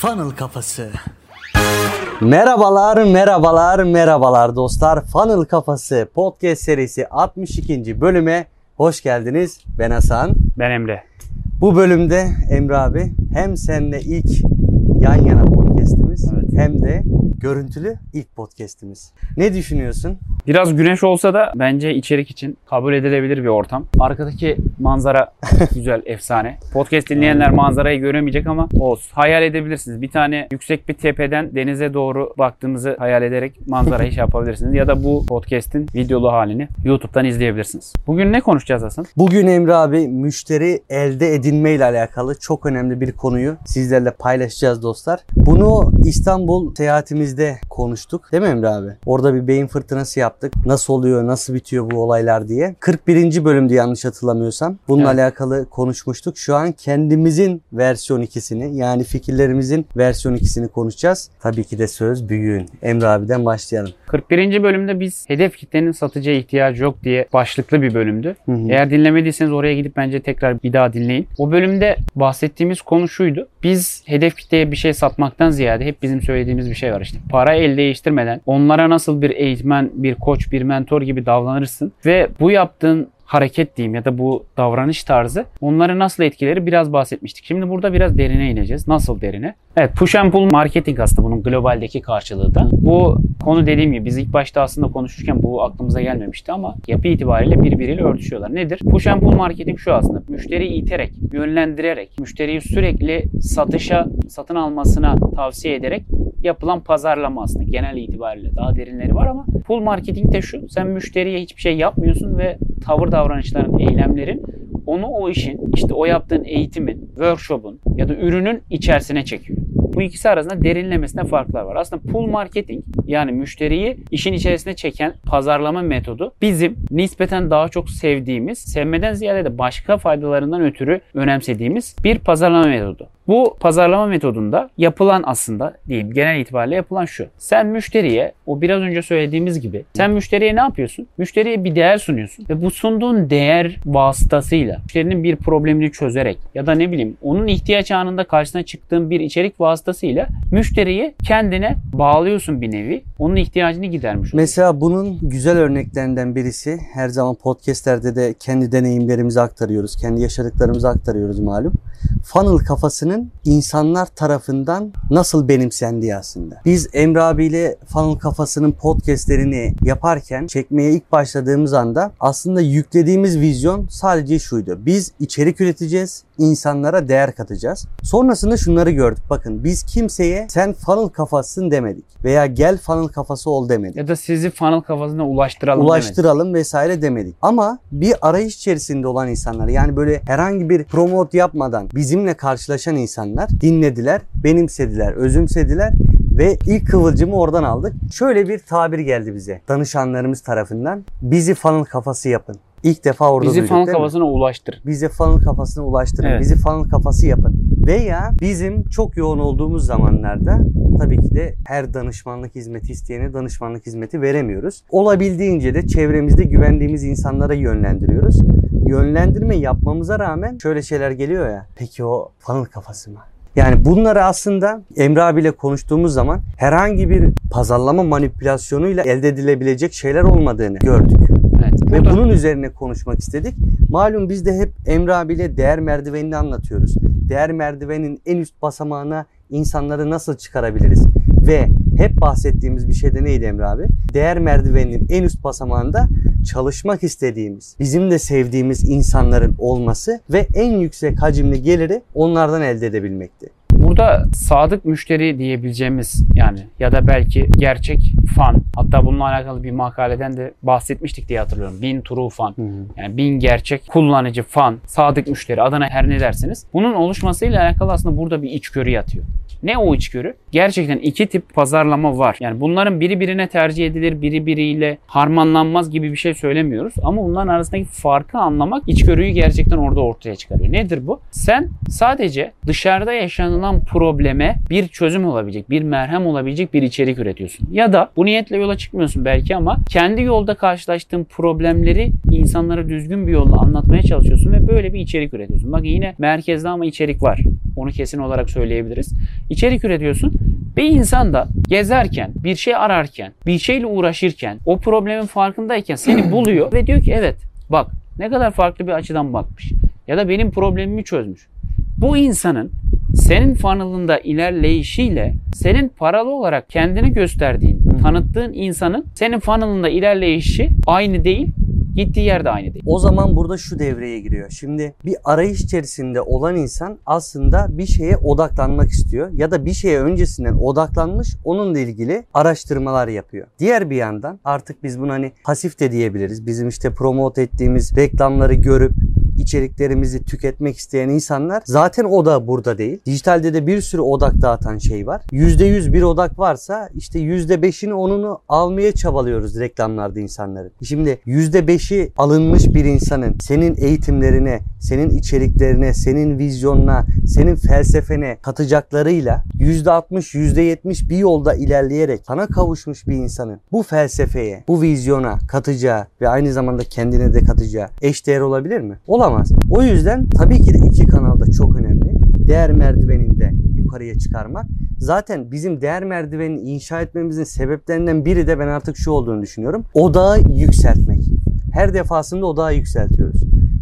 Funnel Kafası. Merhabalar, merhabalar, merhabalar dostlar. Funnel Kafası podcast serisi 62. bölüme hoş geldiniz. Ben Hasan. Ben Emre. Bu bölümde Emre abi hem seninle ilk yan yana podcast'imiz Evet. Hem de görüntülü ilk podcast'imiz. Ne düşünüyorsun? Biraz güneş olsa da bence içerik için kabul edilebilir bir ortam. Arkadaki manzara güzel, efsane. Podcast dinleyenler manzarayı göremeyecek ama olsun. Hayal edebilirsiniz. Bir tane yüksek bir tepeden denize doğru baktığımızı hayal ederek manzarayı şey yapabilirsiniz. Ya da bu podcast'in videolu halini YouTube'dan izleyebilirsiniz. Bugün ne konuşacağız Hasan? Bugün Emre abi müşteri elde edinme ile alakalı çok önemli bir konuyu sizlerle paylaşacağız dostlar. Bunu İstanbul seyahatimizde konuştuk değil mi Emre abi? Orada bir beyin fırtınası yaptık. Nasıl oluyor, nasıl bitiyor bu olaylar diye. 41. bölümdü yanlış hatırlamıyorsam. Bununla Evet. alakalı konuşmuştuk. Şu an kendimizin versiyon 2'sini yani fikirlerimizin versiyon 2'sini konuşacağız. Tabii ki de söz büyüğün. Emre abiden başlayalım. 41. bölümde biz hedef kitlenin satıcıya ihtiyacı yok diye başlıklı bir bölümdü. Hı hı. Eğer dinlemediyseniz oraya gidip bence tekrar bir daha dinleyin. O bölümde bahsettiğimiz konu şuydu. Biz hedef kitleye bir şey satmaktan ziyade hep bizim söylediğimiz bir şey var işte. Para el değiştirmeden onlara nasıl bir eğitmen, bir koç, bir mentor gibi davranırsın ve bu yaptığın hareket diyeyim ya da bu davranış tarzı onları nasıl etkileri biraz bahsetmiştik. Şimdi burada biraz derine ineceğiz. Nasıl derine? Evet push and pull marketing aslında bunun globaldeki karşılığı da. Bu konu dediğim gibi biz ilk başta aslında konuşurken bu aklımıza gelmemişti ama yapı itibariyle birbiriyle örtüşüyorlar. Nedir? Push and pull marketing şu aslında. Müşteriyi iterek, yönlendirerek, müşteriyi sürekli satışa, satın almasına tavsiye ederek yapılan pazarlama aslında genel itibariyle daha derinleri var ama pull marketing de şu sen müşteriye hiçbir şey yapmıyorsun ve tavır davranışların, eylemlerin onu o işin işte o yaptığın eğitimin, workshop'un ya da ürünün içerisine çekiyor. Bu ikisi arasında derinlemesine farklar var. Aslında pull marketing yani müşteriyi işin içerisine çeken pazarlama metodu bizim nispeten daha çok sevdiğimiz, sevmeden ziyade de başka faydalarından ötürü önemsediğimiz bir pazarlama metodu. Bu pazarlama metodunda yapılan aslında diyeyim genel itibariyle yapılan şu. Sen müşteriye o biraz önce söylediğimiz gibi sen müşteriye ne yapıyorsun? Müşteriye bir değer sunuyorsun ve bu sunduğun değer vasıtasıyla müşterinin bir problemini çözerek ya da ne bileyim onun ihtiyaç anında karşısına çıktığın bir içerik vasıtasıyla müşteriyi kendine bağlıyorsun bir nevi. Onun ihtiyacını gidermiş oluyorsun. Mesela bunun güzel örneklerinden birisi her zaman podcastlerde de kendi deneyimlerimizi aktarıyoruz. Kendi yaşadıklarımızı aktarıyoruz malum. Funnel kafasının insanlar tarafından nasıl benimsendiği aslında. Biz Emre abiyle Funnel kafasının podcastlerini yaparken çekmeye ilk başladığımız anda aslında yüklediğimiz vizyon sadece şuydu. Biz içerik üreteceğiz, insanlara değer katacağız. Sonrasında şunları gördük. Bakın biz kimseye sen funnel kafasın demedik veya gel funnel kafası ol demedik Ya da sizi funnel kafasına ulaştıralım demedik. ulaştıralım vesaire demedik. Ama bir arayış içerisinde olan insanlar yani böyle herhangi bir promote yapmadan bizimle karşılaşan insanlar dinlediler, benimsediler, özümsediler ve ilk kıvılcımı oradan aldık. Şöyle bir tabir geldi bize danışanlarımız tarafından. Bizi funnel kafası yapın. İlk defa orada Bizi duyduk mi? kafasına ulaştır. bize funnel kafasına ulaştırın. Evet. Bizi funnel kafası yapın. Veya bizim çok yoğun olduğumuz zamanlarda tabii ki de her danışmanlık hizmeti isteyene danışmanlık hizmeti veremiyoruz. Olabildiğince de çevremizde güvendiğimiz insanlara yönlendiriyoruz. Yönlendirme yapmamıza rağmen şöyle şeyler geliyor ya. Peki o funnel kafası mı? Yani bunları aslında Emre abiyle konuştuğumuz zaman herhangi bir pazarlama manipülasyonuyla elde edilebilecek şeyler olmadığını gördük. Ve Burada- bunun üzerine konuşmak istedik. Malum biz de hep Emre abiyle değer merdivenini anlatıyoruz. Değer merdivenin en üst basamağına insanları nasıl çıkarabiliriz? Ve hep bahsettiğimiz bir şey de neydi Emre abi? Değer merdiveninin en üst basamağında çalışmak istediğimiz, bizim de sevdiğimiz insanların olması ve en yüksek hacimli geliri onlardan elde edebilmekti. Burada sadık müşteri diyebileceğimiz yani ya da belki gerçek fan hatta bununla alakalı bir makaleden de bahsetmiştik diye hatırlıyorum. Bin true fan. Yani bin gerçek kullanıcı fan, sadık müşteri adına her ne dersiniz. Bunun oluşmasıyla alakalı aslında burada bir içgörü yatıyor. Ne o içgörü? Gerçekten iki tip pazarlama var. Yani bunların biri birine tercih edilir, biri biriyle harmanlanmaz gibi bir şey söylemiyoruz. Ama bunların arasındaki farkı anlamak içgörüyü gerçekten orada ortaya çıkarıyor. Nedir bu? Sen sadece dışarıda yaşanılan probleme bir çözüm olabilecek, bir merhem olabilecek bir içerik üretiyorsun. Ya da bu niyetle yola çıkmıyorsun belki ama kendi yolda karşılaştığın problemleri insanlara düzgün bir yolla anlatmaya çalışıyorsun ve böyle bir içerik üretiyorsun. Bakın yine merkezde ama içerik var. Onu kesin olarak söyleyebiliriz. İçerik üretiyorsun. Bir insan da gezerken, bir şey ararken, bir şeyle uğraşırken, o problemin farkındayken seni buluyor ve diyor ki evet bak ne kadar farklı bir açıdan bakmış. Ya da benim problemimi çözmüş. Bu insanın senin funnel'ında ilerleyişiyle senin paralı olarak kendini gösterdiğin, tanıttığın insanın senin funnel'ında ilerleyişi aynı değil. Gittiği yerde aynı değil. O zaman burada şu devreye giriyor. Şimdi bir arayış içerisinde olan insan aslında bir şeye odaklanmak istiyor ya da bir şeye öncesinden odaklanmış onunla ilgili araştırmalar yapıyor. Diğer bir yandan artık biz bunu hani pasif de diyebiliriz. Bizim işte promote ettiğimiz reklamları görüp içeriklerimizi tüketmek isteyen insanlar zaten o da burada değil. Dijitalde de bir sürü odak dağıtan şey var. %100 bir odak varsa işte %5'ini onunu almaya çabalıyoruz reklamlarda insanların. Şimdi %5'i alınmış bir insanın senin eğitimlerine, senin içeriklerine, senin vizyonuna, senin felsefene katacaklarıyla %60, %70 bir yolda ilerleyerek sana kavuşmuş bir insanın bu felsefeye, bu vizyona katacağı ve aynı zamanda kendine de katacağı eşdeğer olabilir mi? Olamaz. O yüzden tabii ki de iki kanal da çok önemli. Değer merdiveninde yukarıya çıkarmak. Zaten bizim değer merdivenini inşa etmemizin sebeplerinden biri de ben artık şu olduğunu düşünüyorum. Odağı yükseltmek. Her defasında odağı yükseltiyoruz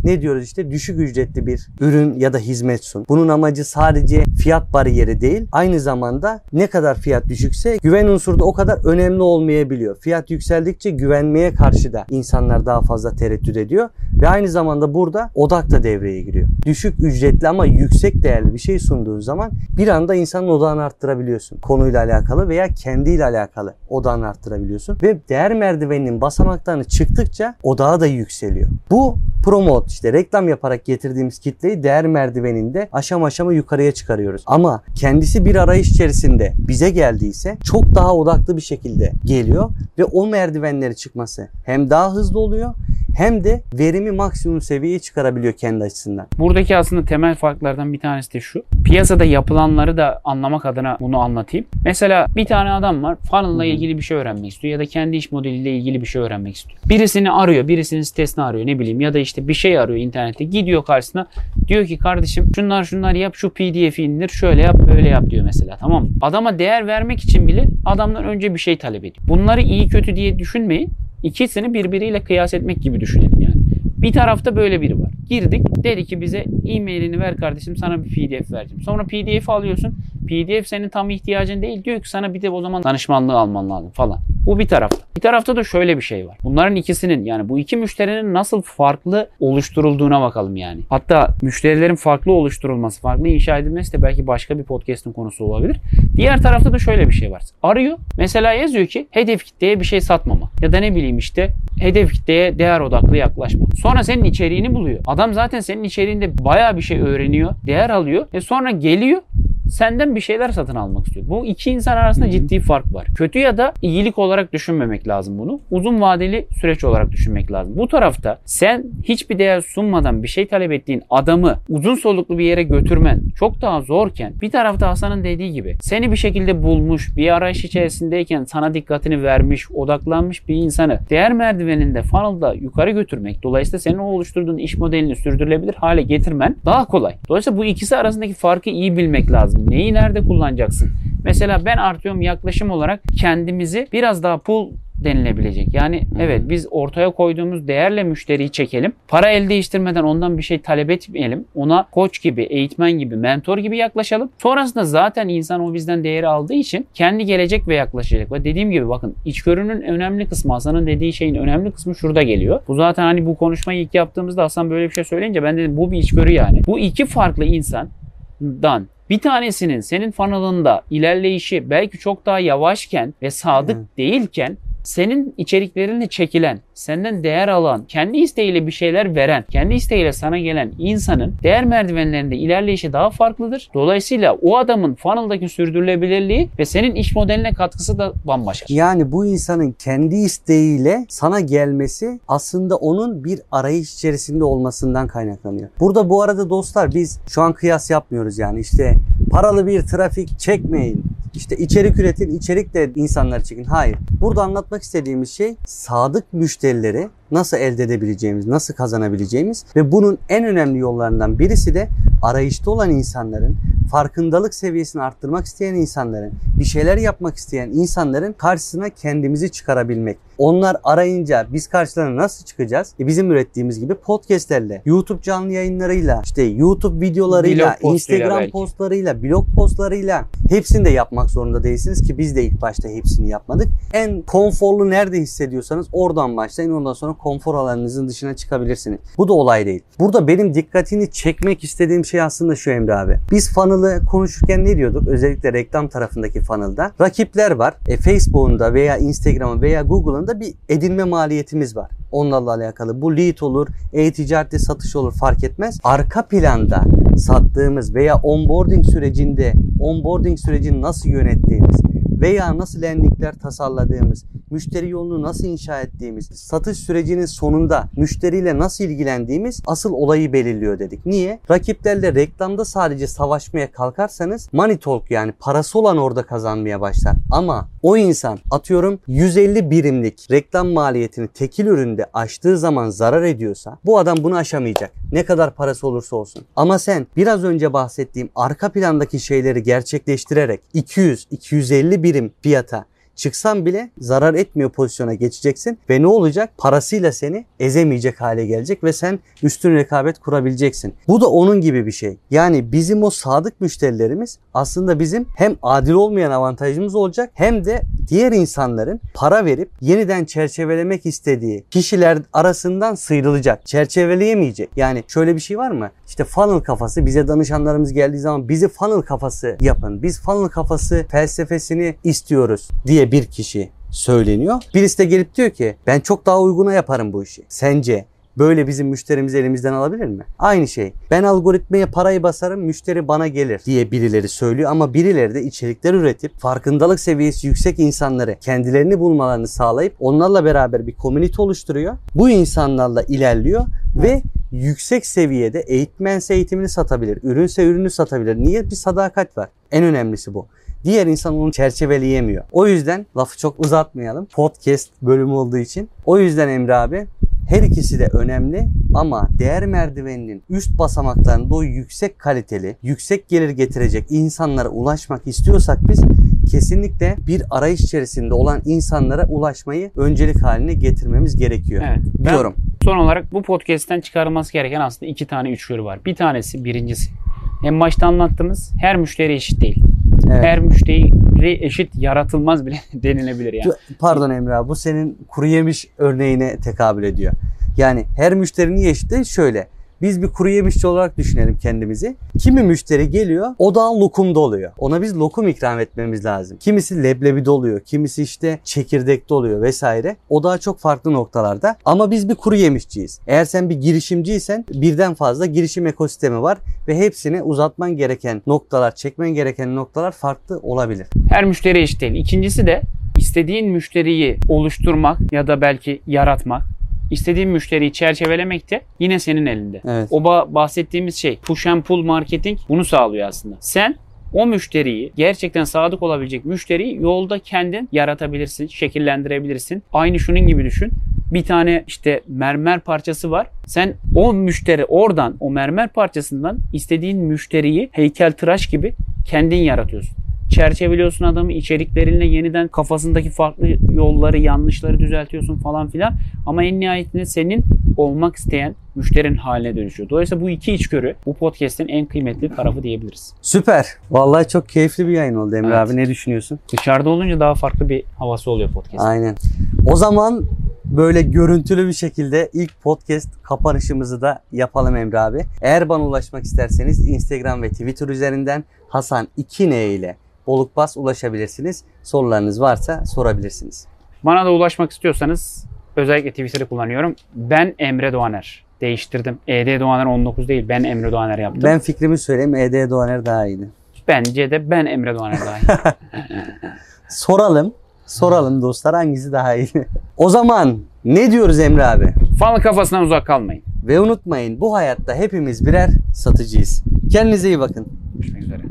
ne diyoruz işte düşük ücretli bir ürün ya da hizmet sun. Bunun amacı sadece fiyat bariyeri değil. Aynı zamanda ne kadar fiyat düşükse güven unsuru da o kadar önemli olmayabiliyor. Fiyat yükseldikçe güvenmeye karşı da insanlar daha fazla tereddüt ediyor. Ve aynı zamanda burada odak da devreye giriyor. Düşük ücretli ama yüksek değerli bir şey sunduğun zaman bir anda insanın odağını arttırabiliyorsun. Konuyla alakalı veya kendiyle alakalı odağını arttırabiliyorsun. Ve değer merdiveninin basamaklarını çıktıkça odağı da yükseliyor. Bu promote işte reklam yaparak getirdiğimiz kitleyi değer merdiveninde aşama aşama yukarıya çıkarıyoruz. Ama kendisi bir arayış içerisinde bize geldiyse çok daha odaklı bir şekilde geliyor ve o merdivenleri çıkması hem daha hızlı oluyor hem de verimi maksimum seviyeye çıkarabiliyor kendi açısından. Buradaki aslında temel farklardan bir tanesi de şu. Piyasada yapılanları da anlamak adına bunu anlatayım. Mesela bir tane adam var funnel ile ilgili bir şey öğrenmek istiyor ya da kendi iş modeliyle ilgili bir şey öğrenmek istiyor. Birisini arıyor, birisinin sitesini arıyor ne bileyim ya da işte bir şey arıyor internette. Gidiyor karşısına diyor ki kardeşim şunlar şunlar yap şu pdf'i indir şöyle yap böyle yap diyor mesela tamam mı? Adama değer vermek için bile adamdan önce bir şey talep ediyor. Bunları iyi kötü diye düşünmeyin. İkisini birbiriyle kıyas etmek gibi düşünelim yani. Bir tarafta böyle biri var. Girdik dedi ki bize e-mailini ver kardeşim sana bir pdf vereceğim. Sonra pdf alıyorsun. PDF senin tam ihtiyacın değil. Diyor ki sana bir de o zaman danışmanlığı alman lazım falan. Bu bir tarafta. Bir tarafta da şöyle bir şey var. Bunların ikisinin yani bu iki müşterinin nasıl farklı oluşturulduğuna bakalım yani. Hatta müşterilerin farklı oluşturulması, farklı inşa edilmesi de belki başka bir podcast'ın konusu olabilir. Diğer tarafta da şöyle bir şey var. Arıyor. Mesela yazıyor ki hedef kitleye bir şey satmama. Ya da ne bileyim işte hedef kitleye değer odaklı yaklaşma. Sonra senin içeriğini buluyor. Adam zaten senin içeriğinde bayağı bir şey öğreniyor, değer alıyor. E sonra geliyor senden bir şeyler satın almak istiyor. Bu iki insan arasında ciddi fark var. Kötü ya da iyilik olarak düşünmemek lazım bunu. Uzun vadeli süreç olarak düşünmek lazım. Bu tarafta sen hiçbir değer sunmadan bir şey talep ettiğin adamı uzun soluklu bir yere götürmen çok daha zorken bir tarafta Hasan'ın dediği gibi seni bir şekilde bulmuş, bir arayış içerisindeyken sana dikkatini vermiş, odaklanmış bir insanı değer merdiveninde funnel'da yukarı götürmek dolayısıyla senin oluşturduğun iş modelini sürdürülebilir hale getirmen daha kolay. Dolayısıyla bu ikisi arasındaki farkı iyi bilmek lazım. Neyi nerede kullanacaksın? Mesela ben artıyorum yaklaşım olarak kendimizi biraz daha pull denilebilecek. Yani evet biz ortaya koyduğumuz değerle müşteriyi çekelim. Para el değiştirmeden ondan bir şey talep etmeyelim. Ona koç gibi, eğitmen gibi, mentor gibi yaklaşalım. Sonrasında zaten insan o bizden değeri aldığı için kendi gelecek ve yaklaşacak. Ve dediğim gibi bakın içgörünün önemli kısmı Hasan'ın dediği şeyin önemli kısmı şurada geliyor. Bu zaten hani bu konuşmayı ilk yaptığımızda Hasan böyle bir şey söyleyince ben dedim bu bir içgörü yani. Bu iki farklı insandan bir tanesinin senin funnel'ında ilerleyişi belki çok daha yavaşken ve sadık değilken senin içeriklerini çekilen, senden değer alan, kendi isteğiyle bir şeyler veren, kendi isteğiyle sana gelen insanın değer merdivenlerinde ilerleyişi daha farklıdır. Dolayısıyla o adamın funnel'daki sürdürülebilirliği ve senin iş modeline katkısı da bambaşka. Yani bu insanın kendi isteğiyle sana gelmesi aslında onun bir arayış içerisinde olmasından kaynaklanıyor. Burada bu arada dostlar biz şu an kıyas yapmıyoruz yani işte paralı bir trafik çekmeyin işte içerik üretin, içerik de insanlar çekin. Hayır. Burada anlatmak istediğimiz şey sadık müşterileri nasıl elde edebileceğimiz, nasıl kazanabileceğimiz ve bunun en önemli yollarından birisi de arayışta olan insanların farkındalık seviyesini arttırmak isteyen insanların, bir şeyler yapmak isteyen insanların karşısına kendimizi çıkarabilmek. Onlar arayınca biz karşılarına nasıl çıkacağız? E bizim ürettiğimiz gibi podcastlerle, YouTube canlı yayınlarıyla, işte YouTube videolarıyla, Blog Instagram belki. postlarıyla, blog postlarıyla hepsini de yapmak zorunda değilsiniz ki biz de ilk başta hepsini yapmadık. En konforlu nerede hissediyorsanız oradan başlayın. Ondan sonra konfor alanınızın dışına çıkabilirsiniz. Bu da olay değil. Burada benim dikkatini çekmek istediğim şey aslında şu Emre abi. Biz funnel'ı konuşurken ne diyorduk? Özellikle reklam tarafındaki funnel'da. Rakipler var. E, Facebook'un da veya Instagram'ın veya Google'ın da bir edinme maliyetimiz var. Onlarla alakalı. Bu lead olur, e-ticarette satış olur fark etmez. Arka planda sattığımız veya onboarding sürecinde onboarding sürecini nasıl yönettiğimiz veya nasıl landingler tasarladığımız, müşteri yolunu nasıl inşa ettiğimiz, satış sürecinin sonunda müşteriyle nasıl ilgilendiğimiz asıl olayı belirliyor dedik. Niye? Rakiplerle reklamda sadece savaşmaya kalkarsanız money talk yani parası olan orada kazanmaya başlar. Ama o insan atıyorum 150 birimlik reklam maliyetini tekil üründe aştığı zaman zarar ediyorsa bu adam bunu aşamayacak. Ne kadar parası olursa olsun. Ama sen biraz önce bahsettiğim arka plandaki şeyleri gerçekleştirerek 200-250 birim fiyata çıksan bile zarar etmiyor pozisyona geçeceksin ve ne olacak? Parasıyla seni ezemeyecek hale gelecek ve sen üstün rekabet kurabileceksin. Bu da onun gibi bir şey. Yani bizim o sadık müşterilerimiz aslında bizim hem adil olmayan avantajımız olacak hem de diğer insanların para verip yeniden çerçevelemek istediği kişiler arasından sıyrılacak. Çerçeveleyemeyecek. Yani şöyle bir şey var mı? İşte funnel kafası bize danışanlarımız geldiği zaman bizi funnel kafası yapın. Biz funnel kafası felsefesini istiyoruz diye bir kişi söyleniyor. Birisi de gelip diyor ki ben çok daha uyguna yaparım bu işi. Sence böyle bizim müşterimizi elimizden alabilir mi? Aynı şey. Ben algoritmaya parayı basarım müşteri bana gelir diye birileri söylüyor ama birileri de içerikler üretip farkındalık seviyesi yüksek insanları kendilerini bulmalarını sağlayıp onlarla beraber bir komünite oluşturuyor. Bu insanlarla ilerliyor ve yüksek seviyede eğitmense eğitimini satabilir, ürünse ürünü satabilir. Niye? Bir sadakat var. En önemlisi bu. Diğer insan onu çerçeveleyemiyor. O yüzden lafı çok uzatmayalım. Podcast bölümü olduğu için. O yüzden Emre abi her ikisi de önemli ama değer merdiveninin üst basamaklarında o yüksek kaliteli, yüksek gelir getirecek insanlara ulaşmak istiyorsak biz kesinlikle bir arayış içerisinde olan insanlara ulaşmayı öncelik haline getirmemiz gerekiyor. Evet. Diyorum. Son olarak bu podcast'ten çıkarılması gereken aslında iki tane üçgörü var. Bir tanesi birincisi. En başta anlattığımız her müşteri eşit değil. Evet. Her müşteri eşit yaratılmaz bile denilebilir yani. Pardon Emre abi bu senin kuru yemiş örneğine tekabül ediyor. Yani her müşteri niye eşit değil? Şöyle. Biz bir kuru yemişçi olarak düşünelim kendimizi. Kimi müşteri geliyor o da lokumda oluyor. Ona biz lokum ikram etmemiz lazım. Kimisi leblebide oluyor. Kimisi işte çekirdekte oluyor vesaire. O daha çok farklı noktalarda. Ama biz bir kuru yemişçiyiz. Eğer sen bir girişimciysen birden fazla girişim ekosistemi var ve hepsini uzatman gereken noktalar, çekmen gereken noktalar farklı olabilir. Her müşteri eşit. İkincisi de istediğin müşteriyi oluşturmak ya da belki yaratmak, istediğin müşteriyi çerçevelemek de yine senin elinde. Evet. O ba- bahsettiğimiz şey push and pull marketing bunu sağlıyor aslında. Sen o müşteriyi gerçekten sadık olabilecek müşteriyi yolda kendin yaratabilirsin, şekillendirebilirsin. Aynı şunun gibi düşün. Bir tane işte mermer parçası var. Sen o müşteri oradan o mermer parçasından istediğin müşteriyi heykeltıraş gibi kendin yaratıyorsun. Çerçeveliyorsun adamı içeriklerinle yeniden kafasındaki farklı yolları, yanlışları düzeltiyorsun falan filan. Ama en nihayetinde senin olmak isteyen müşterin haline dönüşüyor. Dolayısıyla bu iki içgörü bu podcast'in en kıymetli tarafı diyebiliriz. Süper. Vallahi çok keyifli bir yayın oldu Emre Evet. abi. Ne düşünüyorsun? Dışarıda olunca daha farklı bir havası oluyor podcast. Aynen. O zaman böyle görüntülü bir şekilde ilk podcast kapanışımızı da yapalım Emre abi. Eğer bana ulaşmak isterseniz Instagram ve Twitter üzerinden Hasan 2N ile Bolukbas ulaşabilirsiniz. Sorularınız varsa sorabilirsiniz. Bana da ulaşmak istiyorsanız özellikle Twitter'ı kullanıyorum. Ben Emre Doğaner. Değiştirdim. ED Doğaner 19 değil. Ben Emre Doğaner yaptım. Ben fikrimi söyleyeyim. ED Doğaner daha iyiydi. Bence de ben Emre Doğaner daha iyi. Soralım. Soralım dostlar hangisi daha iyi. o zaman ne diyoruz Emre abi? Fanlı kafasından uzak kalmayın. Ve unutmayın bu hayatta hepimiz birer satıcıyız. Kendinize iyi bakın. Görüşmek üzere.